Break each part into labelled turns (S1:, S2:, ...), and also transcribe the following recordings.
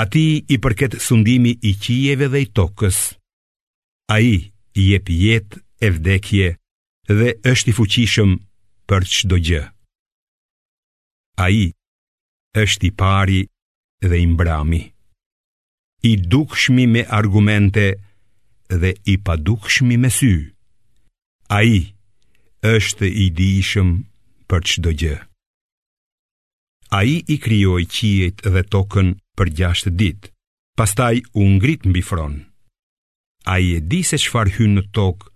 S1: Atij i përket sundimi i qiejve dhe i tokës. Ai jep jetë e vdekje dhe është i fuqishëm për çdo gjë. Ai është i pari dhe i mbrami. I dukshmi me argumente dhe i padukshmi me sy. Ai është i dijshëm për çdo gjë. Ai i krijoi qiejt dhe tokën për gjashtë ditë, pastaj u ngrit mbi fron. Ai e di se çfarë hyn në tokë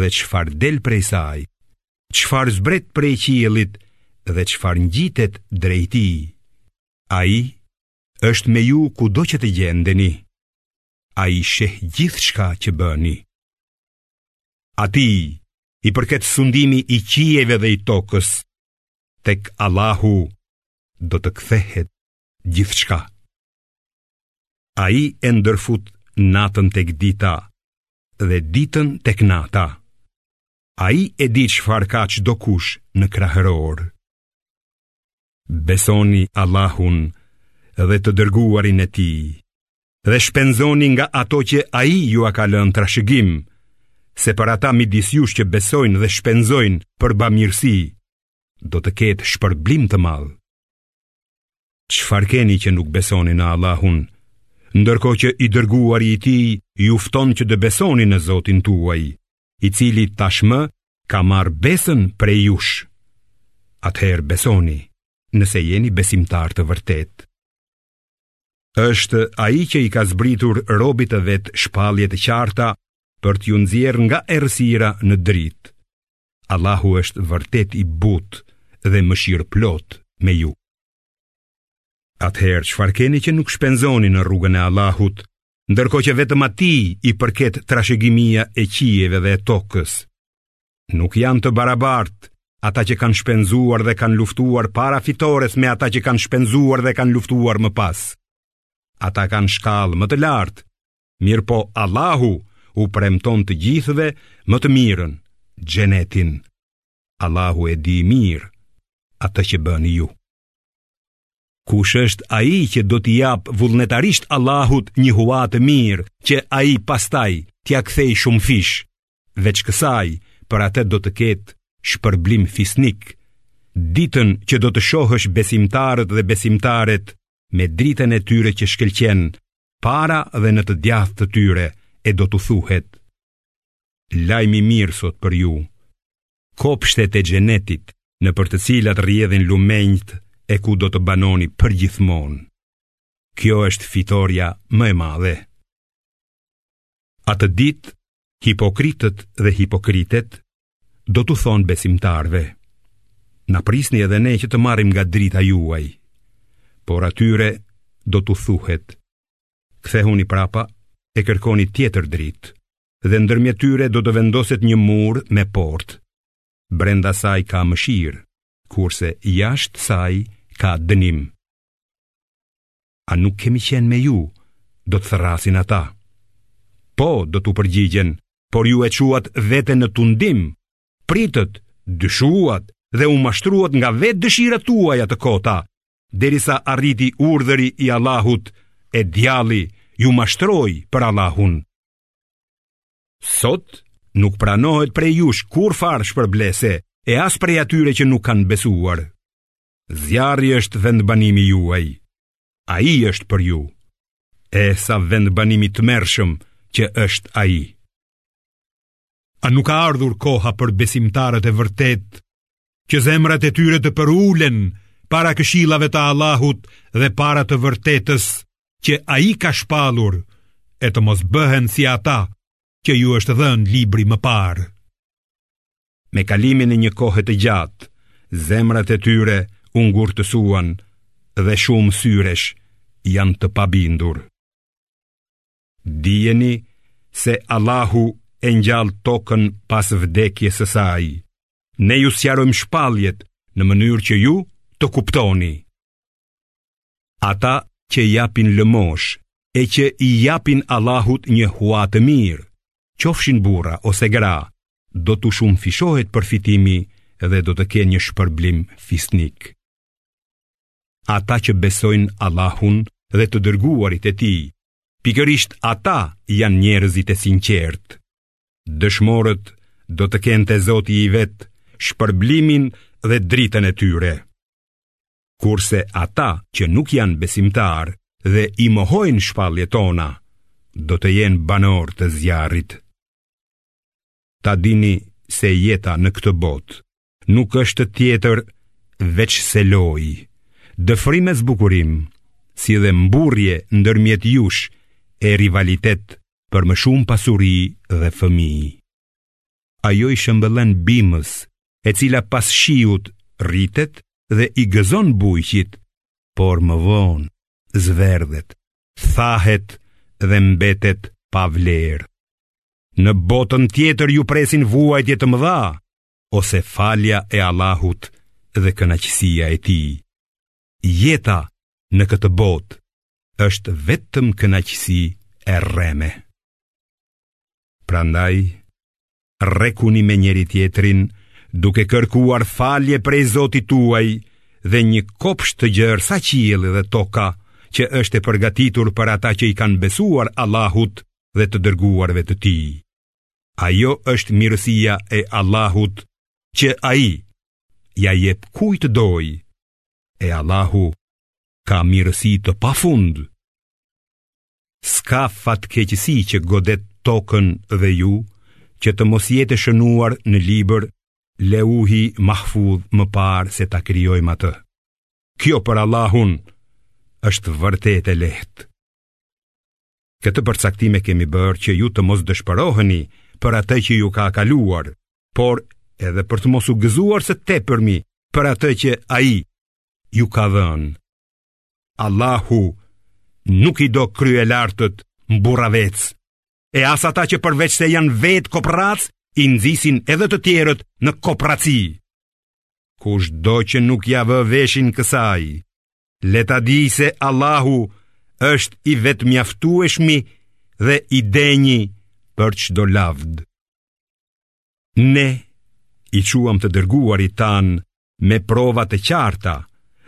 S1: dhe çfarë del prej saj, çfarë zbret prej qiellit dhe çfarë ngjitet drejt tij. Ai është me ju kudo që të gjendeni, ai sheh gjithçka që bëni. Atij i përket sundimi i qiejve dhe i tokës, tek Allahu do të kthehet gjithçka. Ai e ndërfut natën tek dita dhe ditën tek nata. Ai e di çfarë ka çdokush në kraharor. Besoni Allahun dhe të dërguarin e Tij. dhe shpenzoni nga ato që ai jua ka lënë trashëgim, se për ata midis jush që besojnë dhe shpenzojnë për bamirësi, do të ketë shpërblim të madh. Çfarë keni që nuk besoni në Allahun, ndërkohë që i dërguari i tij ju fton që të besoni në Zotin tuaj, i cili tashmë ka marrë besën prej jush. Atëherë besoni, nëse jeni besimtarë të vërtetë. Është ai që i ka zbritur robit të vet shpallje të qarta për t'ju nxjerrë nga errësira në dritë. Allahu është vërtet i butë dhe mëshirëplotë me ju. Atëherë çfarë keni që nuk shpenzoni në rrugën e Allahut, ndërkohë që vetëm atij i përket trashëgimia e qiejve dhe e tokës? Nuk janë të barabartë ata që kanë shpenzuar dhe kanë luftuar para fitores me ata që kanë shpenzuar dhe kanë luftuar më pas. Ata kanë shkallë më të lartë, mirëpo Allahu u premton të gjithëve më të mirën, xhenetin. Allahu e di mirë atë që bëni ju. Kush është ai që do t'i japë vullnetarisht Allahut një hua të mirë, që ai pastaj t'ia kthejë shumëfish, veç kësaj, për atë do të ketë shpërblim fisnik. Ditën që do të shohësh besimtarët dhe besimtaret me dritën e tyre që shkëlqen para dhe në të djathtë të tyre e do t'u thuhet. Lajm i mirë sot për ju. kopshtet e xhenetit nëpër të cilat rrjedhin lumenjtë e ku do të banoni përgjithmonë. Kjo është fitorja më e madhe. Atë ditë, hipokritët dhe hipokritet do t'u thonë besimtarëve. Na prisni edhe ne që të marrim nga drita juaj, por atyre do t'u thuhet. Kthehuni prapa e kërkoni tjetër dritë. dhe ndërmjet tyre do të vendoset një mur me portë. Brenda saj ka mëshirë, kurse jashtë saj ka dënim. A nuk kemi qenë me ju, do të thërrasin ata. Po, do t'u përgjigjen, por ju e çuat veten në tundim, pritët, dyshuat dhe u mashtruat nga vetë dëshirat tuaja të kota, derisa arriti urdhëri i Allahut e djalli ju mashtroi për Allahun Sot nuk pranohet prej jush kurrfarë shpërblese e as prej atyre që nuk kanë besuar. Zjarri është vendbanimi juaj, ai është për ju, e sa vendbanim i tmerrshëm që është ai. A nuk ka ardhur koha për besimtarët e vërtetë që zemrat e tyre të përulen para këshillave të Allahut dhe para të vërtetës që ai ka shpallur e të mos bëhen si ata që iu është dhënë libri më parë. Me kalimin e një kohe të gjatë, zemrat e tyre u ngurtësuan dhe shumë syresh janë të pabindur. Dijeni se Allahu e ngjall tokën pas vdekjes së saj. Ne ju sqarojmë shpalljet në mënyrë që ju të kuptoni. Ata që japin lëmoshë e që i japin Allahut një hua të mirë, qofshin burra ose gra, do t'u shumëfishohet përfitimi dhe do të kenë një shpërblim fisnik. Ata që besojnë Allahun dhe të dërguarit e tij, pikërisht ata janë njerëzit e sinqertë. Dëshmorët do të kenë te Zoti i vet shpërblimin dhe dritën e tyre. Kurse ata që nuk janë besimtarë dhe i mohojnë shpalljet tona, do të jenë banorë të zjarrit. Ta dini se jeta në këtë botë nuk është tjetër veçse lojë, dëfrim e zbukurim, si dhe mburrje ndërmjet jush e rivalitet për më shumë pasuri dhe fëmijë. Ajo i shëmbëllen bimës, e cila pas shiut rritet dhe i gëzon bujqit, por më vonë zverdhet, thahet dhe mbetet pa vlerë. Në botën tjetër ju presin vuajtje të mëdha, ose falja e Allahut dhe kënaqësia e tij. Jeta në këtë botë është vetëm kënaqësi e rreme. Prandaj, rekuni me njëri-tjetrin duke kërkuar falje prej Zotit tuaj dhe një kopsh të gjerë sa qielli dhe toka që është e përgatitur për ata që i kanë besuar Allahut dhe të dërguarve të tij. Ajo është mirësia e Allahut që ai ia jep kujt të dojë, e Allahu ka mirësi të pafund. S'ka fatkeqësi që godet tokën dhe ju, që të mos jetë e shënuar në libër, leuhi mahfudh më parë se ta krijojmë atë. Kjo për Allahun është vërtet e lehtë. Këtë përcaktim e kemi bërë që ju të mos dëshpëroheni për atë që ju ka kaluar, por edhe për të mos u gëzuar së tepërmi për atë që ai ju ka dhënë. Allahu nuk i do kryelartët mburravecë, e as ata që përveçse janë vetë koprracë, i nxisin edhe të tjerët në koprraci. Kushdo që nuk ia vë veshin kësaj, Le ta dijë se Allahu është i vetëmjaftueshmi dhe i denji për çdo lavd. Ne i çuam të dërguarit tanë me prova të qarta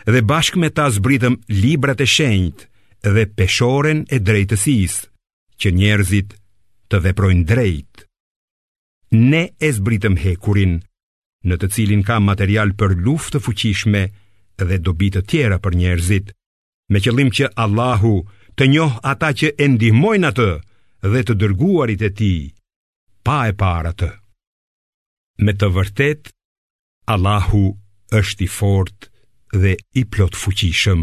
S1: dhe bashkë me ta zbritëm librat e shenjtë dhe peshoren e drejtësisë që njerëzit të veprojnë drejt. Ne e zbritëm hekurin, në të cilin ka material për luftë të fuqishme dhe dobi të tjera për njerëzit, me qëllim që Allahu të njohë ata që e ndihmojnë atë dhe të dërguarit e tij, pa e parë atë. Me të vërtetë, Allahu është i fortë dhe i plotfuqishëm.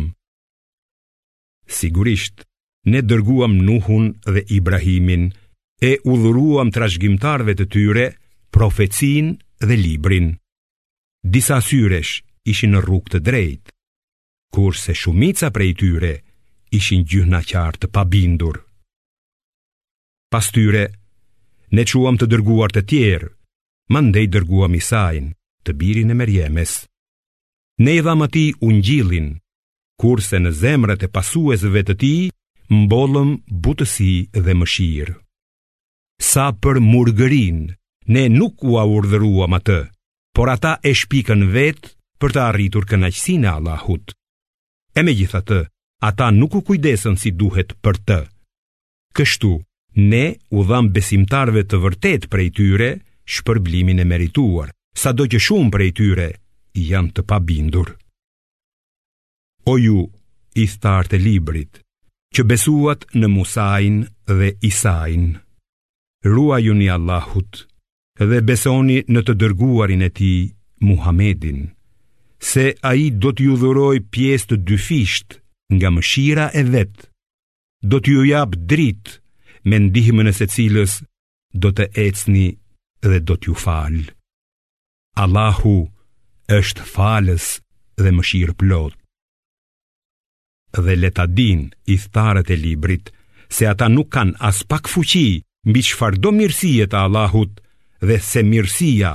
S1: Sigurisht, ne dërguam Nuhun dhe Ibrahimin e u dhuruam trashëgimtarëve të tyre profecinë dhe librin. Disa syresh ishin në rrugë të drejtë, kurse shumica prej tyre ishin gjynahqarë të pabindur. Pas tyre, ne çuam të dërguar të tjerë, mandej dërguam Isain, të birin e Merjemes. Ne i dhamë atij ungjillin kurse në zemrat e pasuesve të tij mbollëm butësi dhe mëshirë. Sa për murgërinë, ne nuk ua urdhëruam atë, por ata e shpikën vetë për të arritur kënaqësinë e Allahut. E megjithatë, ata nuk u kujdesën si duhet për të. Kështu, ne u dhamë besimtarëve të vërtetë prej tyre shpërblimin e merituar, sado që shumë prej tyre janë të pabindur. O ju, ithtarë të librit, që besuat në Musain dhe Isain, ruajuni Allahut dhe besoni në të dërguarin e tij, Muhamedin, se ai do t'ju dhurojë pjesë të dyfishtë nga mëshira e vet, do t'ju japë dritë me ndihmën e së cilës do të ecni dhe do t'ju falë. Allahu është falës dhe mëshirëplotë. Dhe le ta dinë ithtarët e librit se ata nuk kanë aspak fuqi mbi çfarëdo mirësie të Allahut dhe se mirësia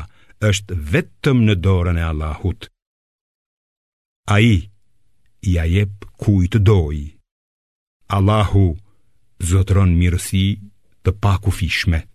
S1: është vetëm në dorën e Allahut. Ai ia jep kujt të dojë. Allahu zotëron mirësi të pakufishme.